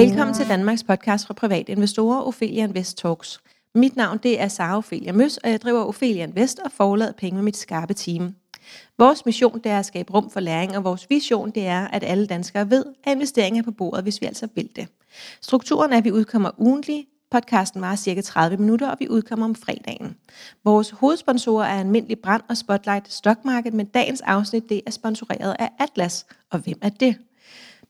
Velkommen til Danmarks podcast fra private investorer, Ophelia Invest Talks. Mit navn det er Sara Ophelia Møs, og jeg driver Ophelia Invest og forlader penge med mit skarpe team. Vores mission det er at skabe rum for læring, og vores vision det er, at alle danskere ved, at investeringer er på bordet, hvis vi altså vil det. Strukturen er, at vi udkommer ugentlig. Podcasten varer cirka 30 minutter, og vi udkommer om fredagen. Vores hovedsponsorer er Almindelig Brand og Spotlight Stock Market, men dagens afsnit det er sponsoreret af Atlas. Og hvem er det?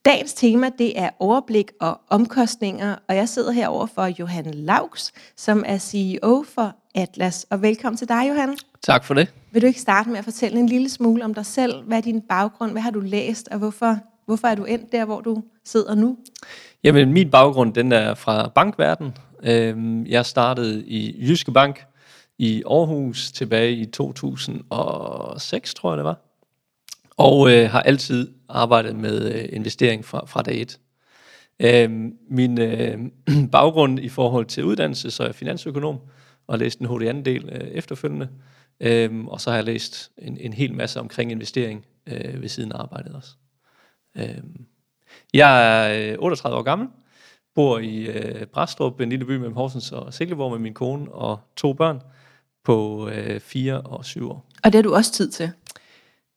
Dagens tema det er overblik og omkostninger, og jeg sidder herover for Johan Laux, som er CEO for Atlas. Og velkommen til dig, Johan. Tak for det. Vil du ikke starte med at fortælle en lille smule om dig selv? Hvad er din baggrund? Hvad har du læst? Og hvorfor, hvorfor er du endt der, hvor du sidder nu? Jamen, min baggrund den er fra bankverden. Øhm, jeg startede i Jyske Bank i Aarhus tilbage i 2006, tror jeg det var. Og øh, har altid arbejdet med øh, investering fra, fra dag et. Øh, min øh, baggrund i forhold til uddannelse, så er jeg finansøkonom, og har læst en HDN-del øh, efterfølgende. Øh, og så har jeg læst en, en hel masse omkring investering øh, ved siden af arbejdet også. Øh, jeg er øh, 38 år gammel, bor i øh, Brastrup, en lille by mellem Horsens og Silkeborg med min kone og to børn på øh, 4 og 7 år. Og det har du også tid til?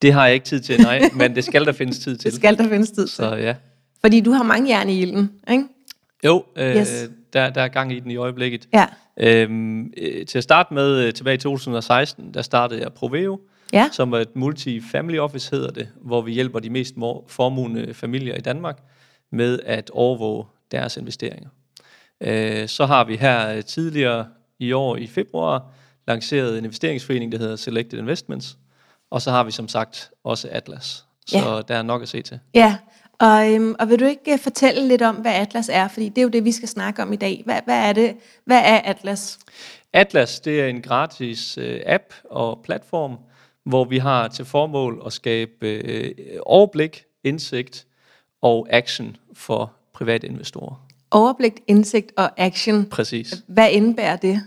Det har jeg ikke tid til, nej, men det skal der findes tid til. Det skal der findes tid til. Så ja. Fordi du har mange jern i ilden, ikke? Jo, øh, Yes. der, der er gang i den i øjeblikket. Ja. Øhm, øh, til at starte med, øh, tilbage i 2016, der startede jeg Proveo, Ja. som er et multi-family office hedder det, hvor vi hjælper de mest formuende familier i Danmark med at overvåge deres investeringer. Øh, så har vi her øh, tidligere i år i februar lanceret en investeringsforening, der hedder Selected Investments, og så har vi som sagt også Atlas. Så Ja. der er nok at se til. Ja, og, øhm, og vil du ikke øh, fortælle lidt om, hvad Atlas er? Fordi det er jo det, vi skal snakke om i dag. Hvad, hvad er det? Hvad er Atlas? Atlas, det er en gratis øh, app og platform, hvor vi har til formål at skabe øh, overblik, indsigt og action for private investorer. Overblik, indsigt og action. Præcis. Hvad indebærer det?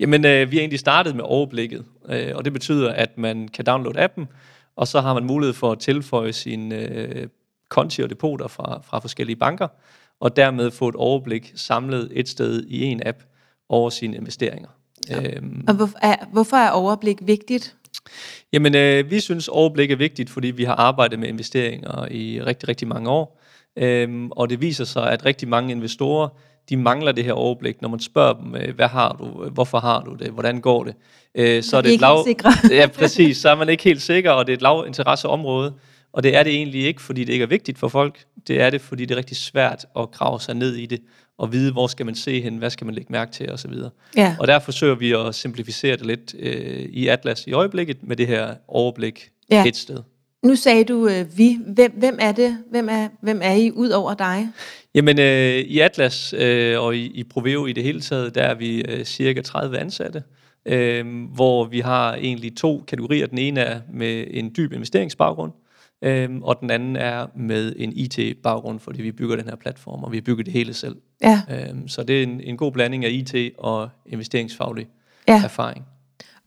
Jamen, øh, vi har egentlig startet med overblikket, øh, og det betyder, at man kan downloade appen, og så har man mulighed for at tilføje sine øh, konti og depoter fra, fra forskellige banker, og dermed få et overblik samlet et sted i en app over sine investeringer. Øhm, Og hvorfor er, hvorfor er overblik vigtigt? Jamen, øh, vi synes overblik er vigtigt, fordi vi har arbejdet med investeringer i rigtig, rigtig mange år. Øhm, og det viser sig, at rigtig mange investorer, de mangler det her overblik. Når man spørger dem, øh, hvad har du, hvorfor har du det, hvordan går det, øh, så er det et lav... ja, præcis. Så er man ikke helt sikker, og det er et lav interesseområde. Og det er det egentlig ikke, fordi det ikke er vigtigt for folk. Det er det, fordi det er rigtig svært at grave sig ned i det, og vide, hvor skal man se hen, hvad skal man lægge mærke til, osv. Ja. Og der forsøger vi at simplificere det lidt øh, i Atlas i øjeblikket med det her overblik Ja. et sted. Nu sagde du øh, vi. Hvem, hvem er det? Hvem er, hvem er I ud over dig? Jamen øh, i Atlas øh, og i, i Proveo i det hele taget, der er vi øh, cirka 30 ansatte, øh, hvor vi har egentlig to kategorier. Den ene er med en dyb investeringsbaggrund, øh, og den anden er med en IT-baggrund, fordi vi bygger den her platform, og vi bygger det hele selv. Ja. Øh, så det er en, en god blanding af IT og investeringsfaglig Ja. erfaring.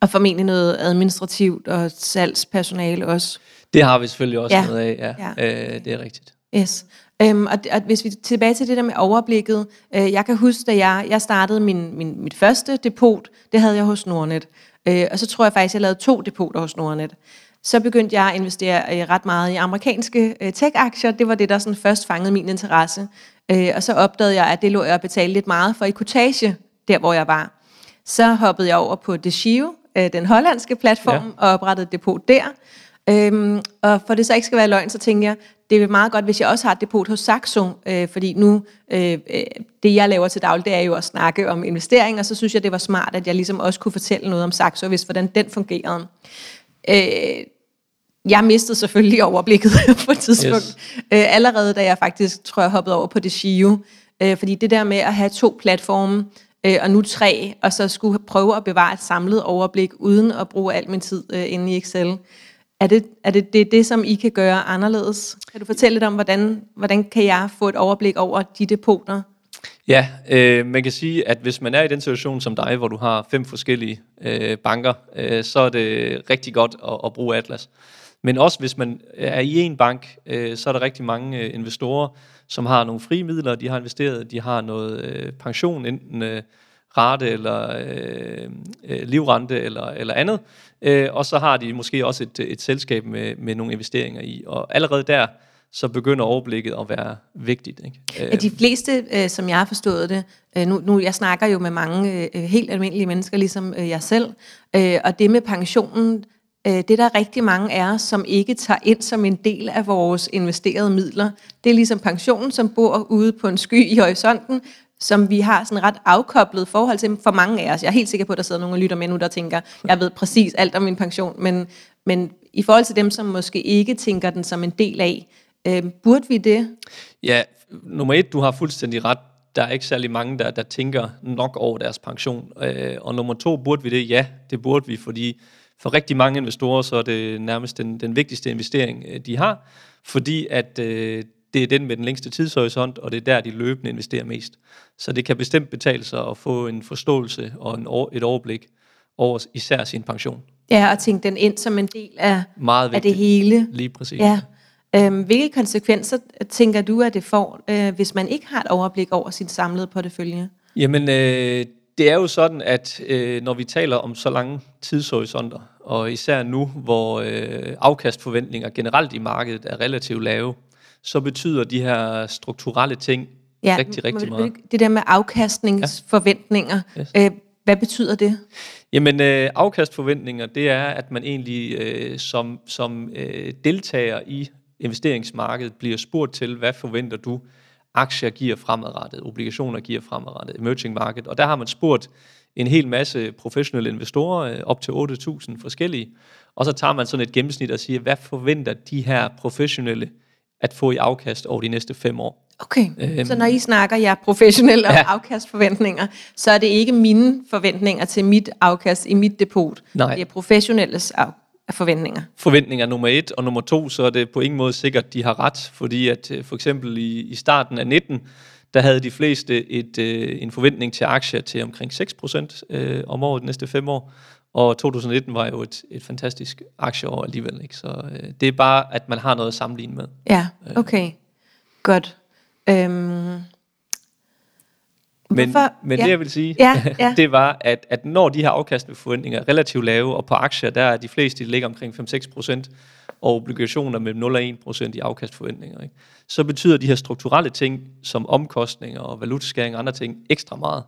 Og formentlig noget administrativt og salgspersonale også. Det har vi selvfølgelig også Ja. noget af, ja. Ja. Øh, det er rigtigt. Yes. Øhm, og, og hvis vi tilbage til det der med overblikket. Øh, jeg kan huske, da jeg, jeg startede min, min, mit første depot, det havde jeg hos Nordnet. Øh, og så tror jeg faktisk, jeg lavede to depoter hos Nordnet. Så begyndte jeg at investere øh, ret meget i amerikanske øh, tech-aktier. Det var det, der sådan først fangede min interesse. Øh, og så opdagede jeg, at det lå jeg at betale lidt meget for i kortage, der hvor jeg var. Så hoppede jeg over på Deshio, øh, den hollandske platform, ja. og oprettede et depot der. Øhm, og for det så ikke skal være løgn, så tænker jeg, det er meget godt, hvis jeg også har et depot hos Saxo, øh, fordi nu, øh, øh, det jeg laver til daglig, det er jo at snakke om investering, og så synes jeg, det var smart, at jeg ligesom også kunne fortælle noget om Saxo, hvis hvordan den fungerede. Øh, jeg mistede selvfølgelig overblikket på et tidspunkt. Yes. øh, allerede da jeg faktisk, tror jeg, hoppede over på det Shio, øh, fordi det der med at have to platforme, øh, og nu tre, og så skulle prøve at bevare et samlet overblik, uden at bruge al min tid øh, inde i Excel, er det, er det, det det, som I kan gøre anderledes? Kan du fortælle lidt om, hvordan, hvordan kan jeg få et overblik over de depoter? Ja, øh, man kan sige, at hvis man er i den situation som dig, hvor du har fem forskellige øh, banker, øh, så er det rigtig godt at, at bruge Atlas. Men også hvis man er i en bank, øh, så er der rigtig mange øh, investorer, som har nogle frie midler, de har investeret, de har noget øh, pension, enten øh, rate eller øh, øh, livrente eller, eller andet, øh, og så har de måske også et, et selskab med, med nogle investeringer i. Og allerede der, så begynder overblikket at være vigtigt. Ikke? Ja, de fleste, øh, som jeg har forstået det, øh, nu, nu jeg snakker jo med mange øh, helt almindelige mennesker, ligesom øh, jeg selv, øh, og det med pensionen, øh, det er der rigtig mange os, som ikke tager ind som en del af vores investerede midler. Det er ligesom pensionen, som bor ude på en sky i horisonten, som vi har sådan ret afkoblet forhold til for mange af os. Jeg er helt sikker på, at der sidder nogen og lytter med nu, der tænker, jeg ved præcis alt om min pension, men, men i forhold til dem, som måske ikke tænker den som en del af, øh, burde vi det? Ja, nummer et, du har fuldstændig ret. Der er ikke særlig mange, der, der tænker nok over deres pension. Øh, og nummer to, burde vi det? Ja, det burde vi, fordi for rigtig mange investorer, så er det nærmest den, den vigtigste investering, øh, de har, fordi at øh, det er den med den længste tidshorisont, og det er der, de løbende investerer mest. Så det kan bestemt betale sig at få en forståelse og en, et overblik over især sin pension. Ja, og tænke den ind som en del af, Meget af det hele. Lige præcis. Ja. Øhm, hvilke konsekvenser tænker du, at det får, øh, hvis man ikke har et overblik over sin samlede portefølje? Jamen, øh, det er jo sådan, at øh, når vi taler om så lange tidshorisonter, og især nu, hvor øh, afkastforventninger generelt i markedet er relativt lave, så betyder de her strukturelle ting ja, rigtig, rigtig meget. Det der med afkastningsforventninger, ja. yes. øh, hvad betyder det? Jamen, øh, afkastforventninger, det er, at man egentlig øh, som, som øh, deltager i investeringsmarkedet bliver spurgt til, hvad forventer du, aktier giver fremadrettet, obligationer giver fremadrettet, emerging market. Og der har man spurgt en hel masse professionelle investorer, øh, op til 8.000 forskellige, og så tager man sådan et gennemsnit og siger, hvad forventer de her professionelle at få i afkast over de næste fem år. Okay, øhm, så når I snakker jer professionelle om ja. afkastforventninger, så er det ikke mine forventninger til mit afkast i mit depot. Nej. Det er professionelles af forventninger. Forventninger nummer et, og nummer to, så er det på ingen måde sikkert, at de har ret, fordi at øh, for eksempel i, i starten af 19, der havde de fleste et, øh, en forventning til aktier til omkring 6% øh, om året de næste fem år, og 2019 var jo et, et fantastisk aktieår alligevel. Ikke? Så øh, det er bare, at man har noget at sammenligne med. Ja, øh. okay. Godt. Øhm. Men, Hvorfor? men ja. det jeg vil sige, ja, ja. det var, at, at når de her afkastforventninger er relativt lave, og på aktier, der er de fleste, de ligger omkring 5-6%, og obligationer med 0 og 1% i afkastforventninger, ikke? så betyder de her strukturelle ting, som omkostninger og valutaskæring og andre ting, ekstra meget.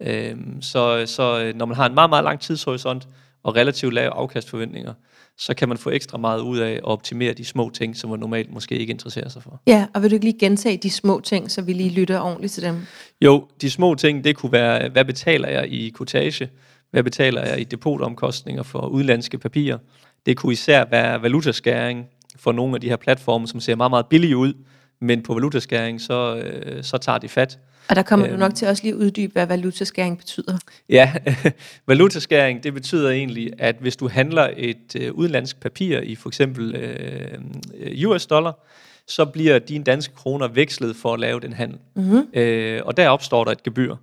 Øhm, så, så øh, når man har en meget, meget lang tidshorisont og relativt lave afkastforventninger, så kan man få ekstra meget ud af at optimere de små ting, som man normalt måske ikke interesserer sig for. Ja, og vil du ikke lige gentage de små ting, så vi lige lytter ordentligt til dem? Jo, de små ting, det kunne være, hvad betaler jeg i kortage? Hvad betaler jeg i depotomkostninger for udlandske papirer? Det kunne især være valutaskæring for nogle af de her platforme, som ser meget, meget billige ud, men på valutaskæring, så, øh, så tager de fat. Og der kommer øhm, du nok til også lige at uddybe, hvad valutaskæring betyder. Ja, valutaskæring, det betyder egentlig, at hvis du handler et øh, udenlandsk papir i for eksempel øh, US dollar, så bliver dine danske kroner vekslet for at lave den handel. Mm-hmm. Øh, og der opstår der et gebyr.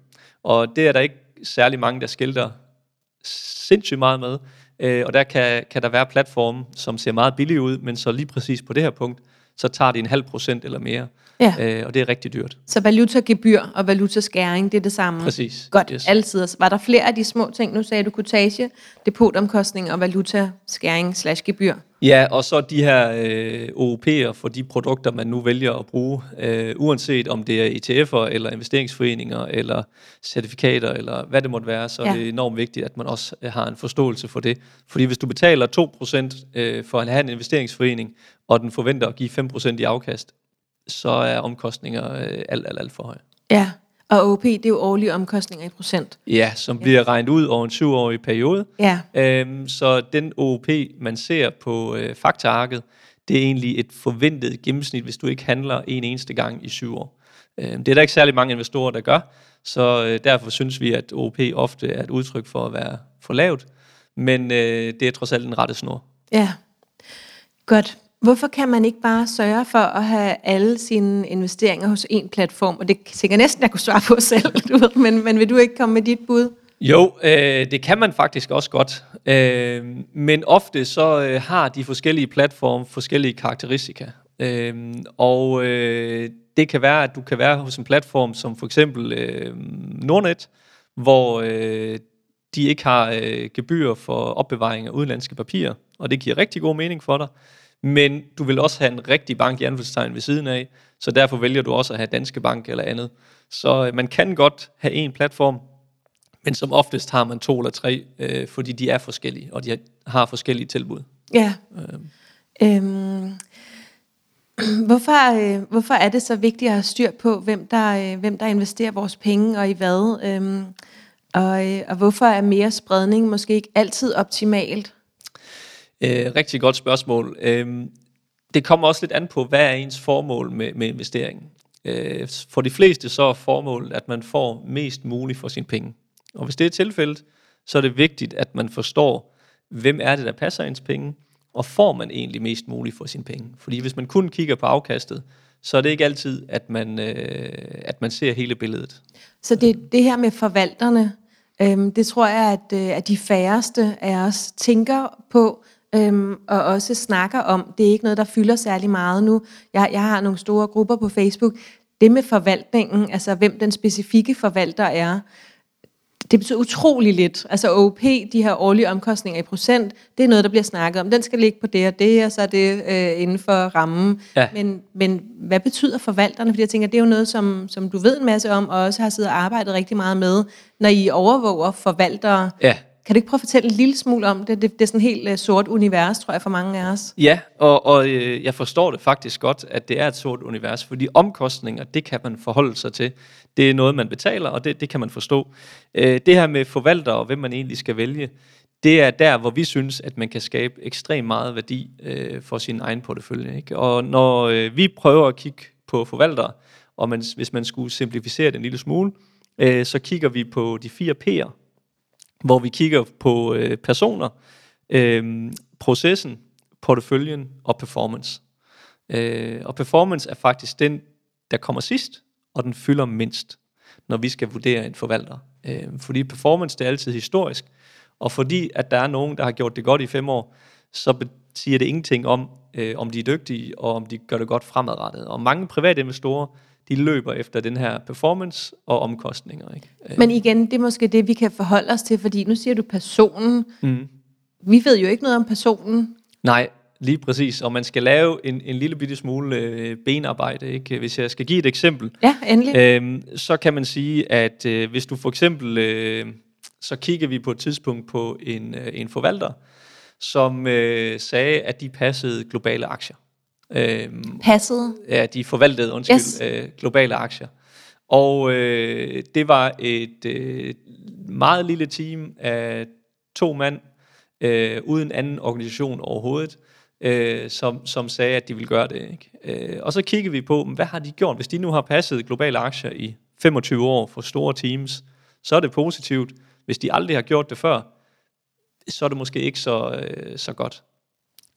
Og det er der ikke særlig mange, der skilter sindssygt meget med. Øh, og der kan, kan der være platforme, som ser meget billige ud, men så lige præcis på det her punkt, så tager det en halv procent eller mere. Ja. Øh, og det er rigtig dyrt. Så valutagebyr og valutaskæring, det er det samme? Præcis. Godt, yes. altid. Var der flere af de små ting? Nu sagde du kortage, depotomkostning og valutaskæring slash gebyr. Ja, og så de her øh, OOP'er for de produkter, man nu vælger at bruge, øh, uanset om det er ETF'er eller investeringsforeninger eller certifikater eller hvad det måtte være, så ja. er det enormt vigtigt, at man også øh, har en forståelse for det. Fordi hvis du betaler 2% øh, for at have en investeringsforening, og den forventer at give 5% i afkast, så er omkostninger øh, alt, alt, alt for høje. Ja, og OP, det er jo årlige omkostninger i procent. Ja, som bliver ja. regnet ud over en syvårig periode. Ja. Øhm, så den OP, man ser på øh, faktaarket, det er egentlig et forventet gennemsnit, hvis du ikke handler en eneste gang i syv år. Øhm, det er der ikke særlig mange investorer, der gør, så øh, derfor synes vi, at OP ofte er et udtryk for at være for lavt, men øh, det er trods alt en rette snor. Ja, godt. Hvorfor kan man ikke bare sørge for at have alle sine investeringer hos en platform? Og det sikkert næsten, jeg kunne svare på selv, du ved, men, men vil du ikke komme med dit bud? Jo, øh, det kan man faktisk også godt. Øh, men ofte så øh, har de forskellige platforme forskellige karakteristika. Øh, og øh, det kan være, at du kan være hos en platform som for eksempel øh, Nordnet, hvor øh, de ikke har øh, gebyr for opbevaring af udenlandske papirer, og det giver rigtig god mening for dig. Men du vil også have en rigtig bank i anførselstegn ved siden af, så derfor vælger du også at have Danske Bank eller andet. Så øh, man kan godt have en platform, men som oftest har man to eller tre, øh, fordi de er forskellige, og de har forskellige tilbud. Ja. Øhm. Øhm, hvorfor, øh, hvorfor er det så vigtigt at have styr på, hvem der, øh, hvem der investerer vores penge og i hvad? Øhm, og, øh, og hvorfor er mere spredning måske ikke altid optimalt? Øh, rigtig godt spørgsmål. Øh, det kommer også lidt an på, hvad er ens formål med, med investeringen. Øh, for de fleste så er formålet, at man får mest muligt for sine penge. Og hvis det er tilfældet, så er det vigtigt, at man forstår, hvem er det, der passer ens penge, og får man egentlig mest muligt for sine penge. Fordi hvis man kun kigger på afkastet, så er det ikke altid, at man, øh, at man ser hele billedet. Så det, det her med forvalterne, øhm, det tror jeg, at, øh, at de færreste af os tænker på, øhm, og også snakker om. Det er ikke noget, der fylder særlig meget nu. Jeg, jeg har nogle store grupper på Facebook. Det med forvaltningen, altså hvem den specifikke forvalter er, det betyder utrolig lidt. Altså OP, de her årlige omkostninger i procent, det er noget, der bliver snakket om. Den skal ligge på det og det, og så er det øh, inden for rammen. Ja. Men, men hvad betyder forvalterne? Fordi jeg tænker, det er jo noget, som, som du ved en masse om, og også har siddet og arbejdet rigtig meget med, når I overvåger forvaltere. Ja. Kan du ikke prøve at fortælle en lille smule om det? Det, det er sådan et helt øh, sort univers, tror jeg, for mange af os. Ja, og, og øh, jeg forstår det faktisk godt, at det er et sort univers, fordi omkostninger, det kan man forholde sig til. Det er noget, man betaler, og det, det kan man forstå. Øh, det her med forvalter og hvem man egentlig skal vælge, det er der, hvor vi synes, at man kan skabe ekstremt meget værdi øh, for sin egen portefølje. Ikke? Og når øh, vi prøver at kigge på forvaltere, og man, hvis man skulle simplificere det en lille smule, øh, så kigger vi på de fire P'er, hvor vi kigger på øh, personer, øh, processen, porteføljen og performance. Øh, og performance er faktisk den, der kommer sidst, og den fylder mindst, når vi skal vurdere en forvalter. Øh, fordi performance det er altid historisk, og fordi at der er nogen, der har gjort det godt i fem år, så siger det ingenting om, øh, om de er dygtige, og om de gør det godt fremadrettet. Og mange private investorer, de løber efter den her performance og omkostninger. Ikke? Øh. Men igen, det er måske det, vi kan forholde os til, fordi nu siger du personen. Mm. Vi ved jo ikke noget om personen. Nej, lige præcis. Og man skal lave en, en lille bitte smule øh, benarbejde. Ikke? Hvis jeg skal give et eksempel, ja, endelig. Øh, så kan man sige, at øh, hvis du for eksempel, øh, så kigger vi på et tidspunkt på en, øh, en forvalter, som øh, sagde, at de passede globale aktier. Øhm, Passede? Ja, de forvaltede, undskyld, yes. øh, globale aktier. Og øh, det var et øh, meget lille team af to mand, øh, uden anden organisation overhovedet, øh, som, som sagde, at de ville gøre det. Ikke? Øh, og så kiggede vi på, hvad har de gjort? Hvis de nu har passet globale aktier i 25 år for store teams, så er det positivt. Hvis de aldrig har gjort det før, så er det måske ikke så, øh, så godt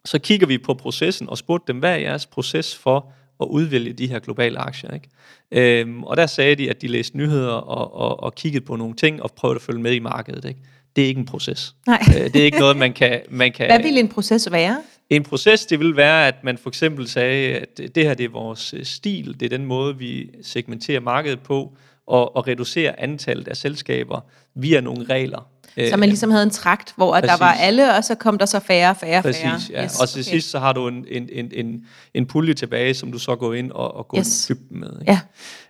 så kigger vi på processen og spurgte dem, hvad er jeres proces for at udvælge de her globale aktier? Ikke? Øhm, og der sagde de, at de læste nyheder og, og, og kiggede på nogle ting og prøvede at følge med i markedet. Ikke? Det er ikke en proces. Nej. Øh, det er ikke noget, man kan, man kan... Hvad vil en proces være? En proces, det vil være, at man for eksempel sagde, at det her det er vores stil, det er den måde, vi segmenterer markedet på, og, og reducere antallet af selskaber via nogle regler. Så man ligesom havde en trakt, hvor præcis. der var alle, og så kom der så færre, færre, præcis, færre. ja. Yes, og til okay. sidst så har du en, en, en, en, en pulje tilbage, som du så går ind og, og går yes. dybden med. Ikke?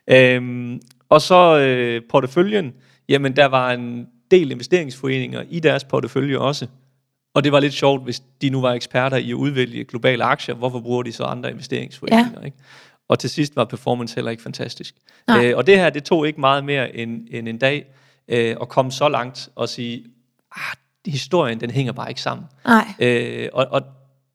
Ja. Øhm, og så øh, porteføljen, jamen der var en del investeringsforeninger i deres portefølje også. Og det var lidt sjovt, hvis de nu var eksperter i at udvælge globale aktier, hvorfor bruger de så andre investeringsforeninger? Ja. Ikke? Og til sidst var performance heller ikke fantastisk. Øh, og det her, det tog ikke meget mere end, end en dag, øh, at komme så langt og sige, ah, historien den hænger bare ikke sammen. Nej. Øh, og, og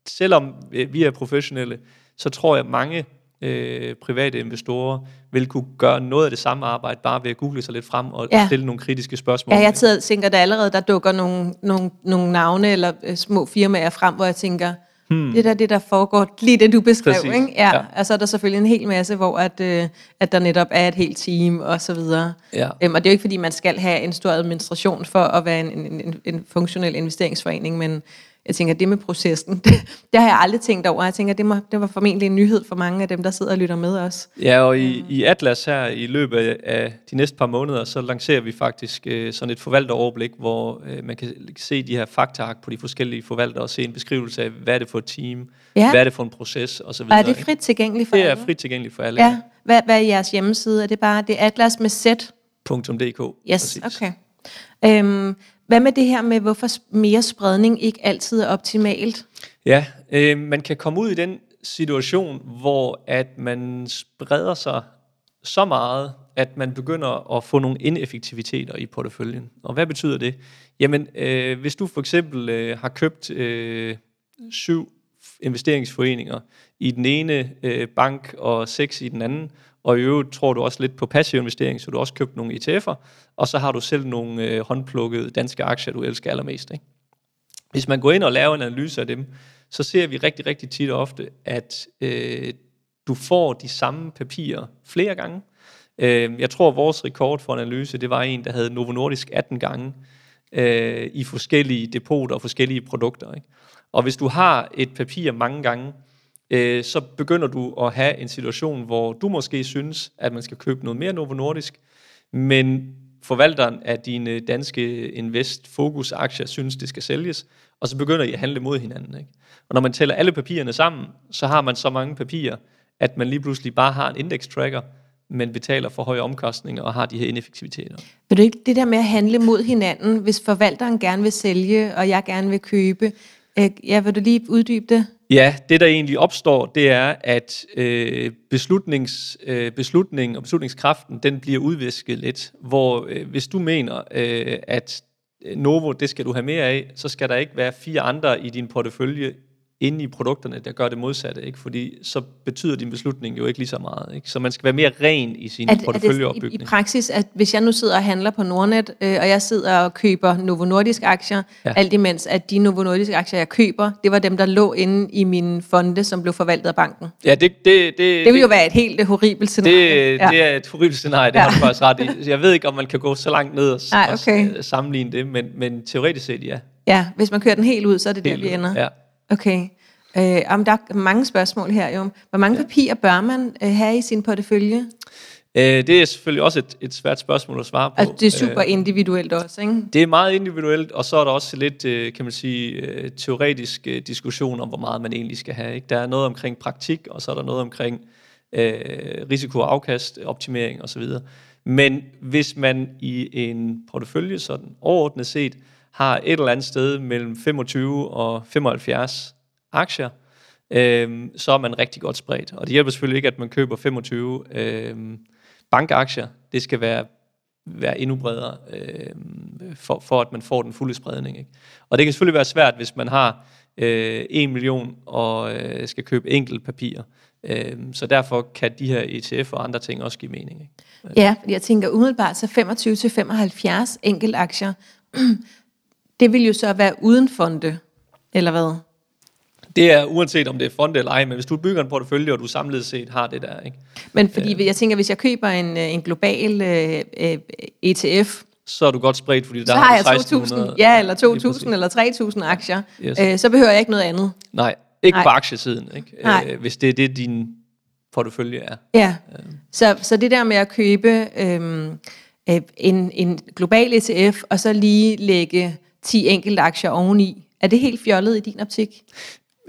selvom øh, vi er professionelle, så tror jeg, at mange øh, private investorer vil kunne gøre noget af det samme arbejde, bare ved at google sig lidt frem og ja. stille nogle kritiske spørgsmål. Ja, jeg tænker, at der allerede der dukker nogle, nogle, nogle navne eller øh, små firmaer frem, hvor jeg tænker, Hmm. Det er det, der foregår lige det, du beskrev. Præcis. Ikke? Ja. Ja. Og så er der selvfølgelig en hel masse, hvor at, øh, at der netop er et helt team og så videre. Ja. Øhm, og det er jo ikke, fordi man skal have en stor administration for at være en, en, en, en funktionel investeringsforening, men jeg tænker, det med processen, det, det har jeg aldrig tænkt over. Jeg tænker, det, må, det var formentlig en nyhed for mange af dem, der sidder og lytter med os. Ja, og i, i Atlas her i løbet af- de næste par måneder, så lancerer vi faktisk øh, sådan et forvalteroverblik, hvor øh, man kan se de her faktaark på de forskellige forvaltere og se en beskrivelse af, hvad er det for et team, Ja. hvad er det for en proces osv. Og er det frit tilgængeligt for Det er alle? frit tilgængeligt for alle. Ja. Hvad, hvad er jeres hjemmeside? Er det bare det er Atlas med Z? .dk. Yes, præcis. okay. Øhm, hvad med det her med, hvorfor mere spredning ikke altid er optimalt? Ja, øh, man kan komme ud i den situation, hvor at man spreder sig så meget, at man begynder at få nogle ineffektiviteter i porteføljen. Og hvad betyder det? Jamen, øh, hvis du for eksempel øh, har købt øh, syv investeringsforeninger i den ene øh, bank og seks i den anden, og i øvrigt tror du også lidt på passiv investering, så du også købt nogle ETF'er, og så har du selv nogle øh, håndplukkede danske aktier, du elsker allermest. Ikke? Hvis man går ind og laver en analyse af dem, så ser vi rigtig, rigtig tit og ofte, at øh, du får de samme papirer flere gange. Øh, jeg tror, vores rekord for analyse, det var en, der havde Novo Nordisk 18 gange øh, i forskellige depoter og forskellige produkter. Ikke? Og hvis du har et papir mange gange, øh, så begynder du at have en situation, hvor du måske synes, at man skal købe noget mere Novo Nordisk, men forvalteren af dine danske Invest Focus aktier synes, det skal sælges, og så begynder I at handle mod hinanden. Ikke? Og når man tæller alle papirerne sammen, så har man så mange papirer, at man lige pludselig bare har en index tracker, men betaler for høje omkostninger og har de her ineffektiviteter. Vil du ikke det der med at handle mod hinanden, hvis forvalteren gerne vil sælge, og jeg gerne vil købe? Ja, vil du lige uddybe det? Ja, det der egentlig opstår, det er, at øh, beslutnings, øh, beslutningen og beslutningskraften, den bliver udvisket lidt. Hvor øh, hvis du mener, øh, at Novo, det skal du have mere af, så skal der ikke være fire andre i din portefølje inde i produkterne, der gør det modsatte, ikke? fordi så betyder din beslutning jo ikke lige så meget. Ikke? Så man skal være mere ren i sin er det i, porteføljeopbygning. i praksis, at hvis jeg nu sidder og handler på Nordnet, øh, og jeg sidder og køber Novo Nordisk aktier, ja. Alt imens at de Novo Nordisk aktier, jeg køber, det var dem, der lå inde i mine fonde, som blev forvaltet af banken. Ja, det, det, det, Det ville jo være et helt horribelt scenarie. Det, ja. det er et horribelt scenarie, det ja. har du faktisk ret i. Jeg ved ikke, om man kan gå så langt ned og, og okay. s- sammenligne det, men, men teoretisk set ja. Ja, hvis man kører den helt ud, så er det der, Helt vi ud. ender. Ja. Okay. Øh, om der er mange spørgsmål her jo. Hvor mange ja. papirer bør man øh, have i sin portefølje? Øh, det er selvfølgelig også et, et svært spørgsmål at svare på. Altså, det er super Øh, individuelt også, ikke? det er meget individuelt, og så er der også lidt, øh, kan man sige, øh, teoretisk diskussion om, hvor meget man egentlig skal have. Ikke? Der er noget omkring praktik, og så er der noget omkring øh, risiko og afkast, optimering osv. Men hvis man i en portefølje sådan overordnet set har et eller andet sted mellem 25 og 75 aktier, øh, så er man rigtig godt spredt. Og det hjælper selvfølgelig ikke, at man køber 25 øh, bankaktier. Det skal være, være endnu bredere, øh, for, for at man får den fulde spredning. Ikke? Og det kan selvfølgelig være svært, hvis man har øh, 1 million og øh, skal købe enkelt papir. Øhm, så derfor kan de her ETF og andre ting også give mening. Ikke? Ja, jeg tænker umiddelbart, så 25 til 75 enkeltaktier det vil jo så være uden fonde, eller hvad? Det er uanset om det er fonde eller ej, men hvis du bygger en portefølje, og du samlet set har det der, ikke? Men fordi jeg tænker, hvis jeg køber en, øh, en global øh, øh, ETF, så er du godt spredt, fordi der så har jeg du 2.000, 1600 ja, eller Lige præcis. 2.000 eller 3.000 aktier, Yes. øh, så behøver jeg ikke noget andet. Nej, ikke Nej. på aktiesiden, ikke? Nej. Øh, hvis det er det, din portefølje er. Ja, så, så det der med at købe øhm, øh, en, en global ETF, og så lige lægge 10 enkelte aktier oveni, er det helt fjollet i din optik?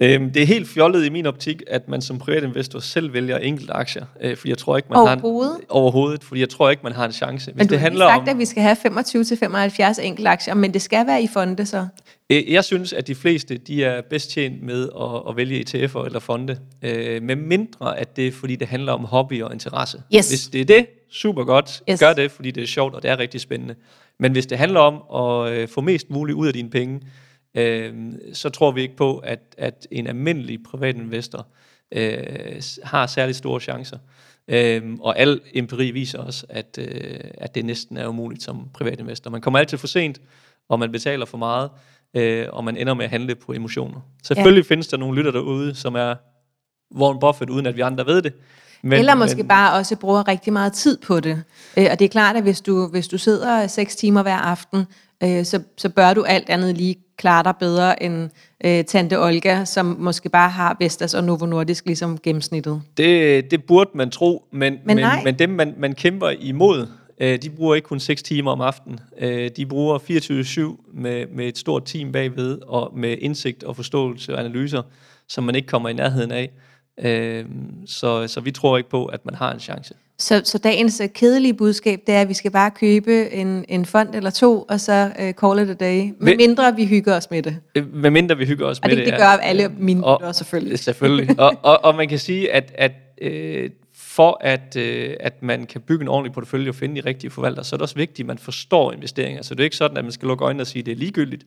Øhm, det er helt fjollet i min optik, at man som privatinvestor selv vælger enkelte aktier, øh, fordi jeg tror ikke, man Overhovedet? har en, overhovedet, fordi jeg tror ikke, man har en chance. Hvis Men du det har handler sagt, om, at vi skal have 25-75 enkelte aktier, men det skal være i fonde så. Øh, Jeg synes, at de fleste de er bedst tjent med at, at vælge ETF'er eller fonde, øh, med mindre at det er, fordi det handler om hobby og interesse. Yes. Hvis det er det, super godt. Yes. Gør det, fordi det er sjovt, og det er rigtig spændende. Men hvis det handler om at øh, få mest muligt ud af dine penge, øh, så tror vi ikke på, at, at en almindelig privatinvestor øh, s- har særlig store chancer. Øhm, og al empiri viser os, at, øh, at det næsten er umuligt som privatinvestor. Man kommer altid for sent, og man betaler for meget. øh, og man ender med at handle på emotioner. Selvfølgelig ja. findes der nogle lytter derude, som er Warren Buffett, uden at vi andre ved det. Men, Eller måske men, bare også bruger rigtig meget tid på det. Øh, og det er klart, at hvis du, hvis du sidder seks timer hver aften, øh, så, så bør du alt andet lige klare dig bedre end øh, Tante Olga, som måske bare har Vestas og Novo Nordisk ligesom gennemsnittet. Det, det burde man tro, men, men, men, men dem, man, man kæmper imod, øh, de bruger ikke kun 6 timer om aftenen. Øh, de bruger 24-7 med, med et stort team bagved, og med indsigt og forståelse og analyser, som man ikke kommer i nærheden af. Øh, så, så vi tror ikke på, at man har en chance. Så, så dagens uh, kedelige budskab, det er, at vi skal bare købe en, en fond eller to, og så uh, call it a day. Med mindre vi hygger os med det. Øh, med mindre vi hygger os og med det. Og det gør alle mine og, selvfølgelig. Selvfølgelig. og, og, og man kan sige, at, at øh, for at, øh, at man kan bygge en ordentlig portefølje og finde de rigtige forvaltere, så er det også vigtigt, at man forstår investeringer. Så det er ikke sådan, at man skal lukke øjnene og sige, at det er ligegyldigt.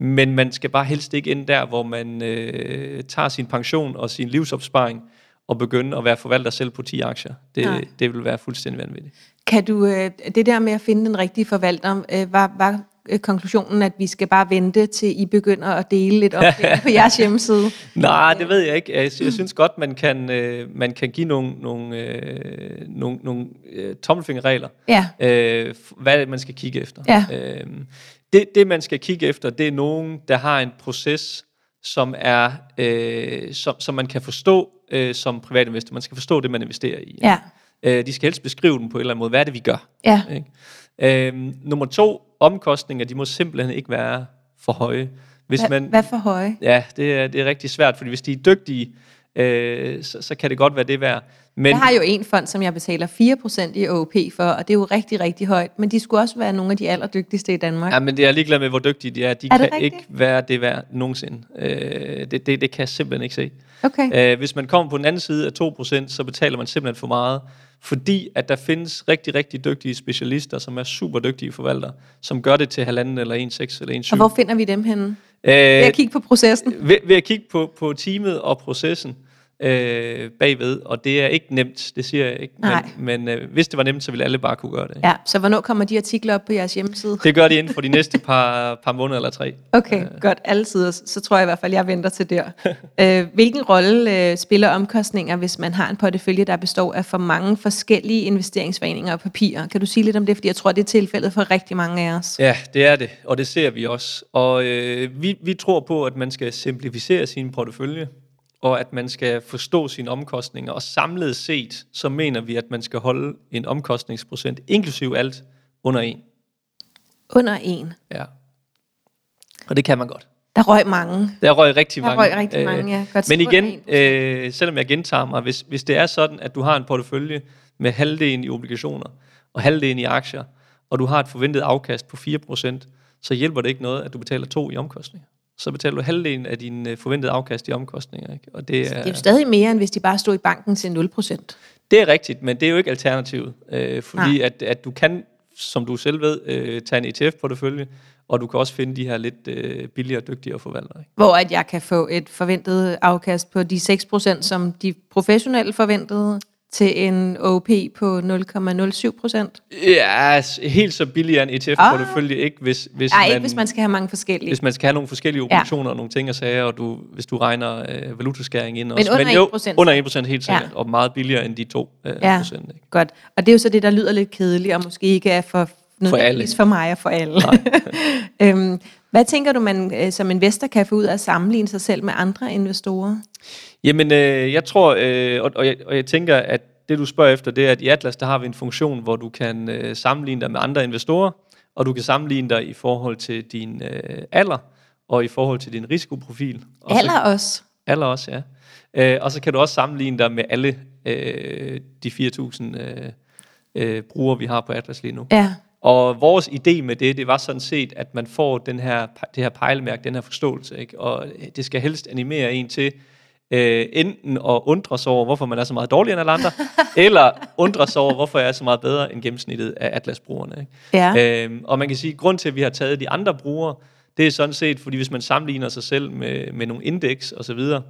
Men man skal bare helst ikke ind der, hvor man øh, tager sin pension og sin livsopsparing og begynde at være forvalter selv på 10 aktier. Det, det vil være fuldstændig vanvittigt. Kan du, øh, det der med at finde den rigtige forvalter, øh, var, var øh, konklusionen, at vi skal bare vente til I begynder at dele lidt op på jeres hjemmeside? Nej, det ved jeg ikke. Jeg, jeg synes godt, man kan, øh, man kan give nogle, nogle, øh, nogle, nogle øh, tommelfingerregler, ja. øh, hvad man skal kigge efter. Ja. Øh, det, det, man skal kigge efter, det er nogen, der har en proces, som er øh, som, som man kan forstå øh, som privatinvestor. Man skal forstå det, man investerer i. Ja. Øh, de skal helst beskrive den på en eller anden måde. Hvad er det, vi gør? Ja. Ikke? Øh, nummer to, omkostninger, de må simpelthen ikke være for høje. Hvis man, hvad for høje? Ja, det er, det er rigtig svært, fordi hvis de er dygtige, øh, så, så kan det godt være det værd. Men, jeg har jo en fond, som jeg betaler 4% i OP for, og det er jo rigtig, rigtig højt. Men de skulle også være nogle af de allerdygtigste i Danmark. Ja, men det er ligeglad med, hvor dygtige de er. De er kan rigtigt? ikke være det værd nogensinde. Øh, det, det, det kan jeg simpelthen ikke se. Okay. Øh, hvis man kommer på den anden side af 2%, så betaler man simpelthen for meget. Fordi at der findes rigtig, rigtig dygtige specialister, som er super dygtige forvaltere, som gør det til halvanden eller 1,6 eller 1,7. Og hvor finder vi dem henne? Øh, ved at kigge på processen? Ved, ved at kigge på, på teamet og processen øh, bagved, og det er ikke nemt, det siger jeg ikke, Nej. men, men øh, hvis det var nemt, så ville alle bare kunne gøre det. Ja, så hvornår kommer de artikler op på jeres hjemmeside? Det gør de inden for de næste par, par måneder eller tre. Okay, øh. godt, alle sider, så tror jeg i hvert fald, jeg venter til der. øh, hvilken rolle øh, spiller omkostninger, hvis man har en portefølje, der består af for mange forskellige investeringsforeninger og papirer? Kan du sige lidt om det, fordi jeg tror, det er tilfældet for rigtig mange af os. Ja, det er det, og det ser vi også. Og øh, vi, vi tror på, at man skal simplificere sin portefølje, og at man skal forstå sine omkostninger. Og samlet set, så mener vi, at man skal holde en omkostningsprocent, inklusiv alt, under 1. Under 1? Ja. Og det kan man godt. Der røg mange. Der røg rigtig mange. Der røg rigtig mange, ja. Godt Men igen, øh, selvom jeg gentager mig, hvis, hvis det er sådan, at du har en portefølje med halvdelen i obligationer og halvdelen i aktier, og du har et forventet afkast på 4%, så hjælper det ikke noget, at du betaler to i omkostninger så betaler du halvdelen af din øh, forventede afkast i omkostninger. Ikke? Og det, er, det er jo stadig mere, end hvis de bare stod i banken til 0%. Det er rigtigt, men det er jo ikke alternativet. Øh, fordi at, at du kan, som du selv ved, øh, tage en ETF-portefølje, og du kan også finde de her lidt øh, billigere og dygtigere forvaltere. Ikke? Hvor at jeg kan få et forventet afkast på de 6%, som de professionelle forventede, til en OP på 0,07 procent? Ja, helt så billig er en ETF-portefølje ah. ikke, hvis, hvis, Ej, man, ikke, hvis man skal have mange forskellige. Hvis man skal have nogle forskellige obligationer ja. og nogle ting og sager, og du, hvis du regner øh, valutaskæring ind Men også. under Men jo, 1%. under 1 procent helt sikkert, ja. og meget billigere end de 2 øh, ja. procent. Ikke? godt. Og det er jo så det, der lyder lidt kedeligt, og måske ikke er for for alle. for mig og for alle. øhm, hvad tænker du, man øh, som investor kan få ud af at sammenligne sig selv med andre investorer? Jamen, øh, jeg tror, øh, og, og, jeg, og jeg tænker, at det du spørger efter, det er, at i Atlas, der har vi en funktion, hvor du kan øh, sammenligne dig med andre investorer, og du kan sammenligne dig i forhold til din øh, alder, og i forhold til din risikoprofil. Og alder så, også? Alder også, ja. Øh, og så kan du også sammenligne dig med alle øh, de 4.000 øh, øh, brugere, vi har på Atlas lige nu. Ja. Og vores idé med det, det var sådan set, at man får den her, det her pejlemærke, den her forståelse, ikke? og det skal helst animere en til, øh, enten at undre sig over, hvorfor man er så meget dårligere end alle andre, eller undre sig over, hvorfor jeg er så meget bedre end gennemsnittet af Atlas-brugerne. Ikke? Ja. Øhm, og man kan sige, at grund til, at vi har taget de andre brugere, det er sådan set, fordi hvis man sammenligner sig selv med, med nogle indeks og så videre,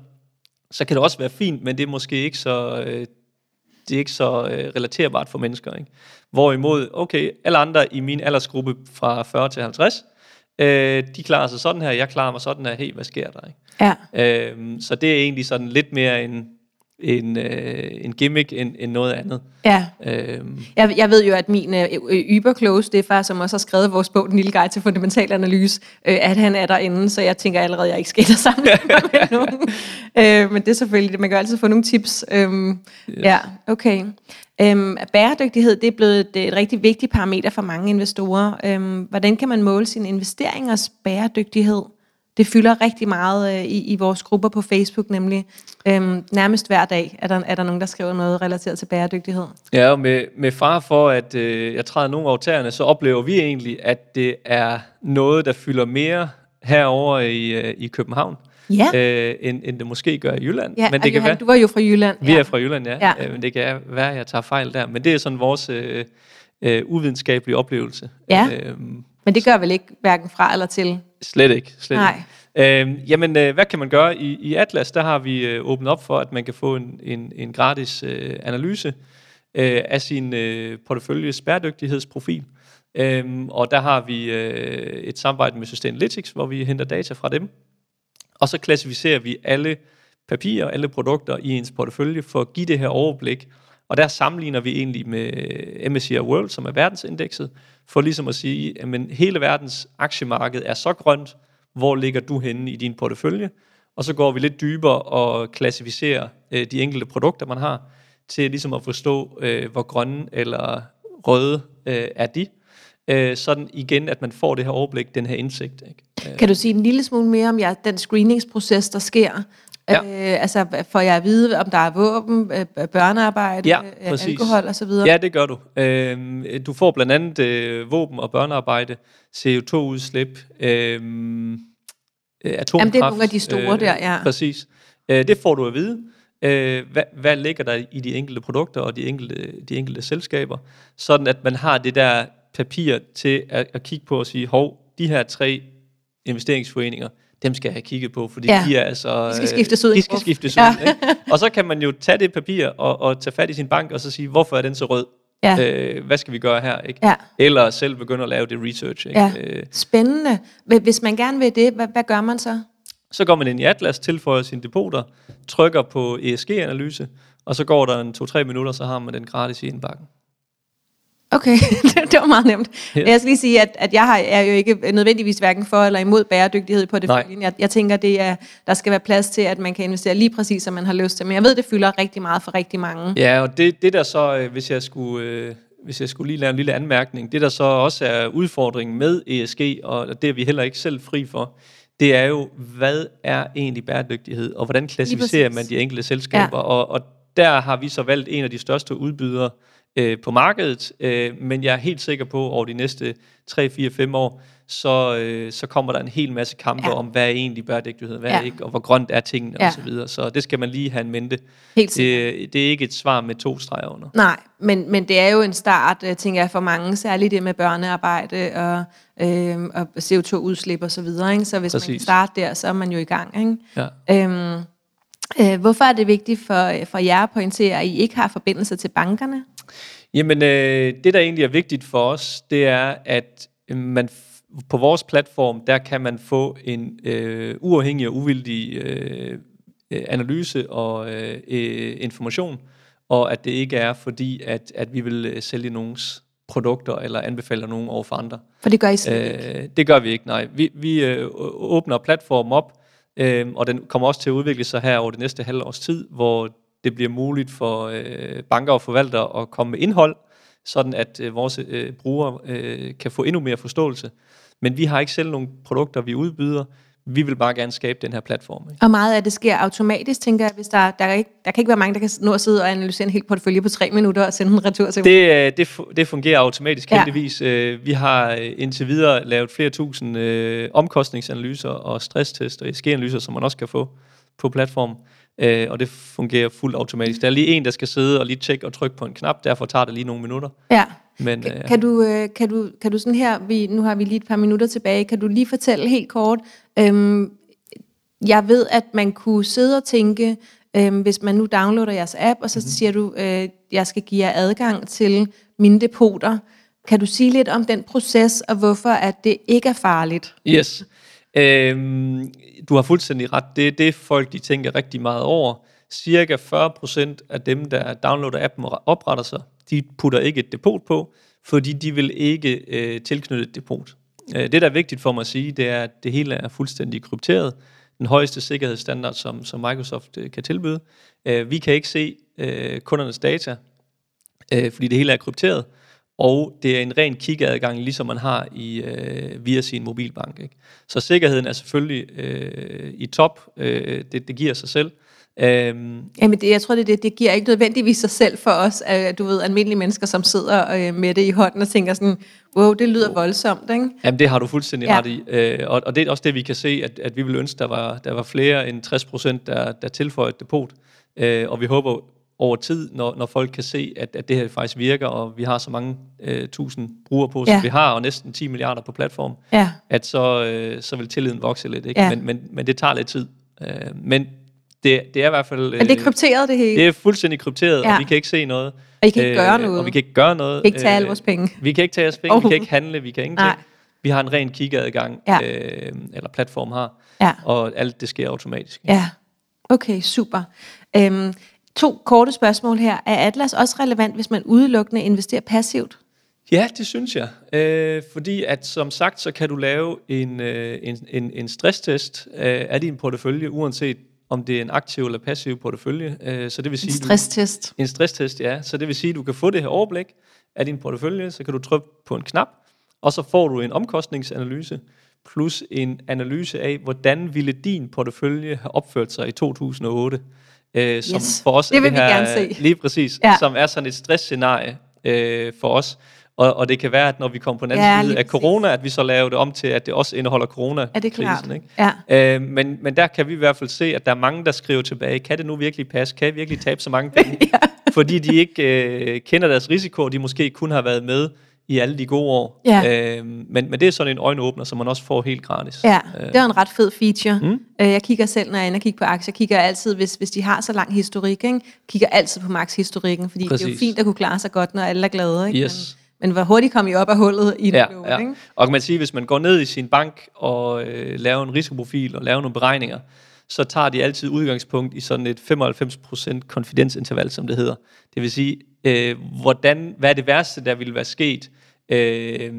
så kan det også være fint, men det er måske ikke så, øh, det er ikke så øh, relaterbart for mennesker. Ikke? Hvorimod, okay, alle andre i min aldersgruppe fra 40 til 50, Øh, de klarer sig sådan her, jeg klarer mig sådan her. Hey, hvad sker der? Ikke? Ja. Øh, så det er egentlig sådan lidt mere en, en, øh, en gimmick end, end noget andet. Ja. Øhm, Jeg, jeg ved jo, at min øh, Uberkloge Stefar, som også har skrevet vores bog, Den lille guide til fundamental analyse, øh, at han er derinde, så jeg tænker allerede, at jeg ikke skal ind og samle med nogen. Øh, men det er selvfølgelig det. Man kan altid få nogle tips. Øhm, yes. Ja, okay. Øhm, bæredygtighed, det er blevet et, et rigtig vigtigt parameter for mange investorer. Øhm, hvordan kan man måle sine investeringers bæredygtighed? Det fylder rigtig meget øh, i, i vores grupper på Facebook, nemlig øhm, nærmest hver dag er der, er der nogen, der skriver noget relateret til bæredygtighed. Ja, og med, med far for, at øh, jeg træder nogle tæerne, så oplever vi egentlig, at det er noget, der fylder mere herover i, øh, i København, Ja. øh, end, end det måske gør i Jylland. Ja, men det kan Johan, være, du var jo fra Jylland. vi ja. er fra Jylland, ja, Ja. Øh, men det kan være, at jeg tager fejl der. Men det er sådan vores øh, øh, uvidenskabelige oplevelse. Ja. Øhm, Men det gør vel ikke hverken fra eller til? Slet ikke. Slet Nej. Ikke. Øhm, jamen, øh, hvad kan man gøre? I, I Atlas, der har vi øh, åbnet op for, at man kan få en, en, en gratis øh, analyse øh, af sin øh, porteføljes bæredygtighedsprofil. Øhm, og der har vi øh, et samarbejde med Sustainalytics, hvor vi henter data fra dem. Og så klassificerer vi alle papirer, alle produkter i ens portefølje for at give det her overblik. Og der sammenligner vi egentlig med MSCI World, som er verdensindekset, for ligesom at sige, at men hele verdens aktiemarked er så grønt, hvor ligger du henne i din portefølje? Og så går vi lidt dybere og klassificerer øh, de enkelte produkter, man har, til ligesom at forstå, øh, hvor grønne eller røde øh, er de. Øh, sådan igen, at man får det her overblik, den her indsigt. Ikke? Kan du sige en lille smule mere om ja, den screeningsproces, der sker? Ja. Øh, altså, får jeg at vide, om der er våben, øh, børnearbejde, Ja, øh, alkohol osv.? Ja, det gør du. Øhm, du får blandt andet øh, våben og børnearbejde, CO2-udslip, øhm, øh, atomkraft. Jamen, det er nogle af de store der, ja. Præcis. Øh, det får du at vide. Øh, hvad, hvad ligger der i de enkelte produkter og de enkelte, de enkelte selskaber, sådan at man har det der papir til at, at kigge på og sige, hov, de her tre investeringsforeninger, dem skal jeg have kigget på, fordi Ja. ja. de er altså... De skal skiftes ud De skal skiftes Ja. ud. Ikke? Og så kan man jo tage det papir og, og tage fat i sin bank og så sige, hvorfor er den så rød? Ja. Øh, hvad skal vi gøre her? Ikke? Ja. Eller selv begynde at lave det research. Ikke? Ja. Øh, Spændende. Hvi- Hvis man gerne vil det, hvad, hvad gør man så? så går man ind i Atlas, tilføjer sine depoter, trykker på ESG-analyse, og så går der en 2-3 minutter, så har man den gratis i indbakken. Okay, det var meget nemt. Ja. Jeg skal lige sige, at, at jeg har, er jo ikke nødvendigvis hverken for eller imod bæredygtighed på det. Jeg, jeg tænker, det er, der skal være plads til, at man kan investere lige præcis, som man har lyst til. Men jeg ved, det fylder rigtig meget for rigtig mange. Ja, og det, det der så, øh, hvis jeg skulle... Øh, hvis jeg skulle lige lave en lille anmærkning, det der så også er udfordringen med ESG, og det er vi heller ikke selv fri for, det er jo, hvad er egentlig bæredygtighed, og hvordan klassificerer man de enkelte selskaber, ja. og, og der har vi så valgt en af de største udbydere øh, på markedet, øh, men jeg er helt sikker på, over de næste 3, 4, 5 år, så, øh, så kommer der en hel masse kampe Ja. om, hvad er egentlig bæredygtighed, hvad Ja. er ikke, og hvor grønt er tingene Ja. og så videre. Så det skal man lige have en mente. Helt sikkert. Det, det er ikke et svar med to streger under. Nej, men, men det er jo en start, øh, tænker jeg, for mange, særligt det med børnearbejde og, øh, og CO2-udslip og så videre. Ikke? Så hvis Præcis. man kan starte der, så er man jo i gang. Ikke? Ja. Øhm, øh, hvorfor er det vigtigt for, for jer at pointere, at I ikke har forbindelse til bankerne? Jamen, øh, det der egentlig er vigtigt for os, det er, at øh, man på vores platform, der kan man få en øh, uafhængig og uvildig øh, øh, analyse og øh, øh, information, og at det ikke er fordi, at, at vi vil øh, sælge nogens produkter eller anbefale nogen over for andre. For det gør I slet ikke. Øh, det gør vi ikke, nej. Vi, vi øh, åbner platformen op, øh, og den kommer også til at udvikle sig her over det næste halve års tid, hvor det bliver muligt for øh, banker og forvaltere at komme med indhold, sådan at øh, vores øh, brugere øh, kan få endnu mere forståelse. Men vi har ikke selv nogle produkter, vi udbyder. Vi vil bare gerne skabe den her platform. Ikke? Og meget af det sker automatisk, tænker jeg, hvis der, der, er ikke, der kan ikke være mange, der kan nå at sidde og analysere en hel portefølje på tre minutter og sende en retur til Det, øh, det, det fungerer automatisk Ja. heldigvis. Øh, Vi har øh, indtil videre lavet flere tusind øh, omkostningsanalyser og stresstest og ESG-analyser, som man også kan få på platformen. Øh, og det fungerer fuldt automatisk. Der er lige en, der skal sidde og lige tjekke og trykke på en knap, derfor tager det lige nogle minutter. Ja. Men Kan, øh, kan, du, øh, kan, du, kan du sådan her, vi, nu har vi lige et par minutter tilbage, kan du lige fortælle helt kort, øhm, jeg ved, at man kunne sidde og tænke, øhm, hvis man nu downloader jeres app, og så mm. siger du, øh, jeg skal give jer adgang til mine depoter, Kan du sige lidt om den proces, og hvorfor at det ikke er farligt? Yes. Øhm, du har fuldstændig ret. Det er det, folk de tænker rigtig meget over. Cirka 40% af dem, der downloader appen og opretter sig, de putter ikke et depot på, fordi de vil ikke øh, tilknytte et depot. Øh, det, der er vigtigt for mig at sige, det er, at det hele er fuldstændig krypteret. Den højeste sikkerhedsstandard, som, som Microsoft øh, kan tilbyde. Øh, vi kan ikke se øh, kundernes data, øh, fordi det hele er krypteret og det er en ren kiggeadgang, ligesom man har i, øh, via sin mobilbank. Ikke? Så sikkerheden er selvfølgelig øh, i top, øh, det, det giver sig selv. Øhm. Jamen det, jeg tror, det, det, det giver ikke nødvendigvis sig selv for os, øh, du ved, almindelige mennesker, som sidder øh, med det i hånden og tænker sådan, wow, det lyder voldsomt, ikke? Jamen det har du fuldstændig ja. ret i, øh, og, og det er også det, vi kan se, at, at vi vil ønske, der var, der var flere end 60 procent, der, der tilføjer et depot, øh, og vi håber over tid, når, når folk kan se, at, at det her faktisk virker, og vi har så mange øh, tusind brugere på, som ja. vi har, og næsten 10 milliarder på platform, ja. at så, øh, så vil tilliden vokse lidt. Ikke? Ja. Men, men, men det tager lidt tid. Øh, men det, det er i hvert fald... Øh, men det er krypteret det hele? Det er fuldstændig krypteret, ja. og vi kan ikke se noget. Og I kan ikke øh, gøre noget? Og vi kan ikke gøre noget. Vi kan ikke tage alle vores penge? Vi kan ikke tage vores penge, oh. vi kan ikke handle, vi kan ingenting. Nej. Vi har en ren kiggeadgang, ja. øh, eller platform har, ja. og alt det sker automatisk. Ja, okay, super. Øhm, To korte spørgsmål her. Er Atlas også relevant, hvis man udelukkende investerer passivt? Ja, det synes jeg. Øh, fordi at som sagt, så kan du lave en, øh, en, en, en stresstest øh, af din portefølje, uanset om det er en aktiv eller passiv portefølje. Øh, så det vil sige, en stresstest? Du, en stresstest, ja. Så det vil sige, at du kan få det her overblik af din portefølje, så kan du trykke på en knap, og så får du en omkostningsanalyse, plus en analyse af, hvordan ville din portefølje have opført sig i 2008 øh, som yes, for os det vil det her, vi gerne se. Lige præcis, ja. som er sådan et stressscenarie øh, for os. Og, og det kan være, at når vi kommer på den anden ja, side af corona, at vi så laver det om til, at det også indeholder corona Er det klart? Ikke? Ja. Øh, men, men der kan vi i hvert fald se, at der er mange, der skriver tilbage, kan det nu virkelig passe? Kan jeg virkelig tabe så mange penge? ja. Fordi de ikke øh, kender deres risiko, og de måske kun har været med i alle de gode år. Ja. Øh, men, men det er sådan en øjenåbner, som man også får helt gratis. Ja, øh. det er en ret fed feature. Mm. Øh, jeg kigger selv, når jeg ender kigger på aktier, kigger altid, hvis, hvis de har så lang historik, ikke? kigger altid på max-historikken, fordi Præcis. det er jo fint at kunne klare sig godt, når alle er glade. Ikke? Yes. Men, men hvor hurtigt kom I op af hullet i det ja, blå, ja. Ikke? Og kan man sige, hvis man går ned i sin bank og øh, laver en risikoprofil og laver nogle beregninger, så tager de altid udgangspunkt i sådan et 95% konfidensinterval, som det hedder. Det vil sige, øh, hvordan, hvad er det værste, der ville være sket, øh,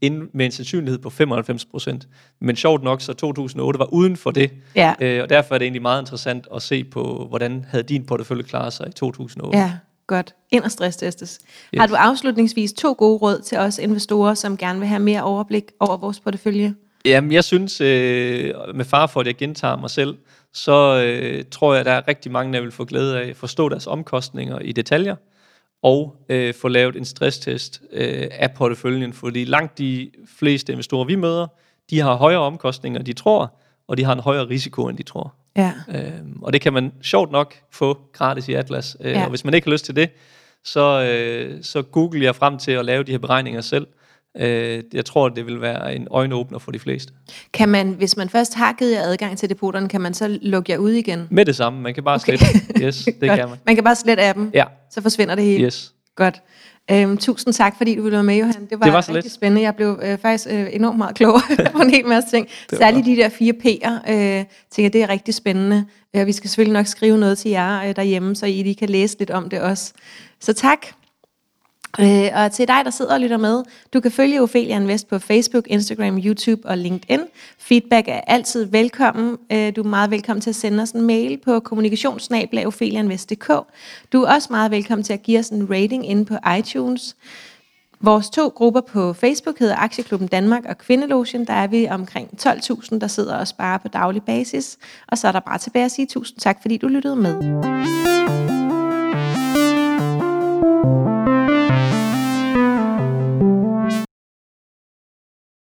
ind med en sandsynlighed på 95 procent. Men sjovt nok, så 2008 var uden for det, ja. øh, og derfor er det egentlig meget interessant at se på, hvordan havde din portefølje klaret sig i 2008. Ja, godt. Ind og stresstestes. Yes. Har du afslutningsvis to gode råd til os investorer, som gerne vil have mere overblik over vores portefølje? Jamen, jeg synes, øh, med far for, at jeg gentager mig selv, så øh, tror jeg, at der er rigtig mange, der vil få glæde af at forstå deres omkostninger i detaljer, og øh, få lavet en stresstest øh, af porteføljen, fordi langt de fleste investorer, vi møder, de har højere omkostninger, end de tror, og de har en højere risiko, end de tror. Ja. Øhm, og det kan man sjovt nok få gratis i Atlas. Øh, ja. Og hvis man ikke har lyst til det, så, øh, så google jeg frem til at lave de her beregninger selv. Øh, jeg tror, det vil være en øjenåbner for de fleste. Kan man, hvis man først har givet jer adgang til depoterne, kan man så lukke jer ud igen? Med det samme. Man kan bare okay. slette. Yes, det kan man. Man kan bare slette appen? Ja. Så forsvinder det hele? Yes. Godt. Øhm, tusind tak, fordi du ville være med, Johan. Det var, det var rigtig lidt. spændende. Jeg blev øh, faktisk øh, enormt meget klogere på en hel masse ting. Særligt de der fire P'er, øh, tænker det er rigtig spændende. Øh, vi skal selvfølgelig nok skrive noget til jer øh, derhjemme, så I lige kan læse lidt om det også. Så tak. Øh, og til dig, der sidder og lytter med, du kan følge Ophelia Invest på Facebook, Instagram, YouTube og LinkedIn. Feedback er altid velkommen. Øh, du er meget velkommen til at sende os en mail på kommunikationsnablag.opheliainvest.dk. Du er også meget velkommen til at give os en rating inde på iTunes. Vores to grupper på Facebook hedder Aktieklubben Danmark og Kvindelogen. Der er vi omkring 12.000, der sidder og sparer på daglig basis. Og så er der bare tilbage at sige tusind tak, fordi du lyttede med.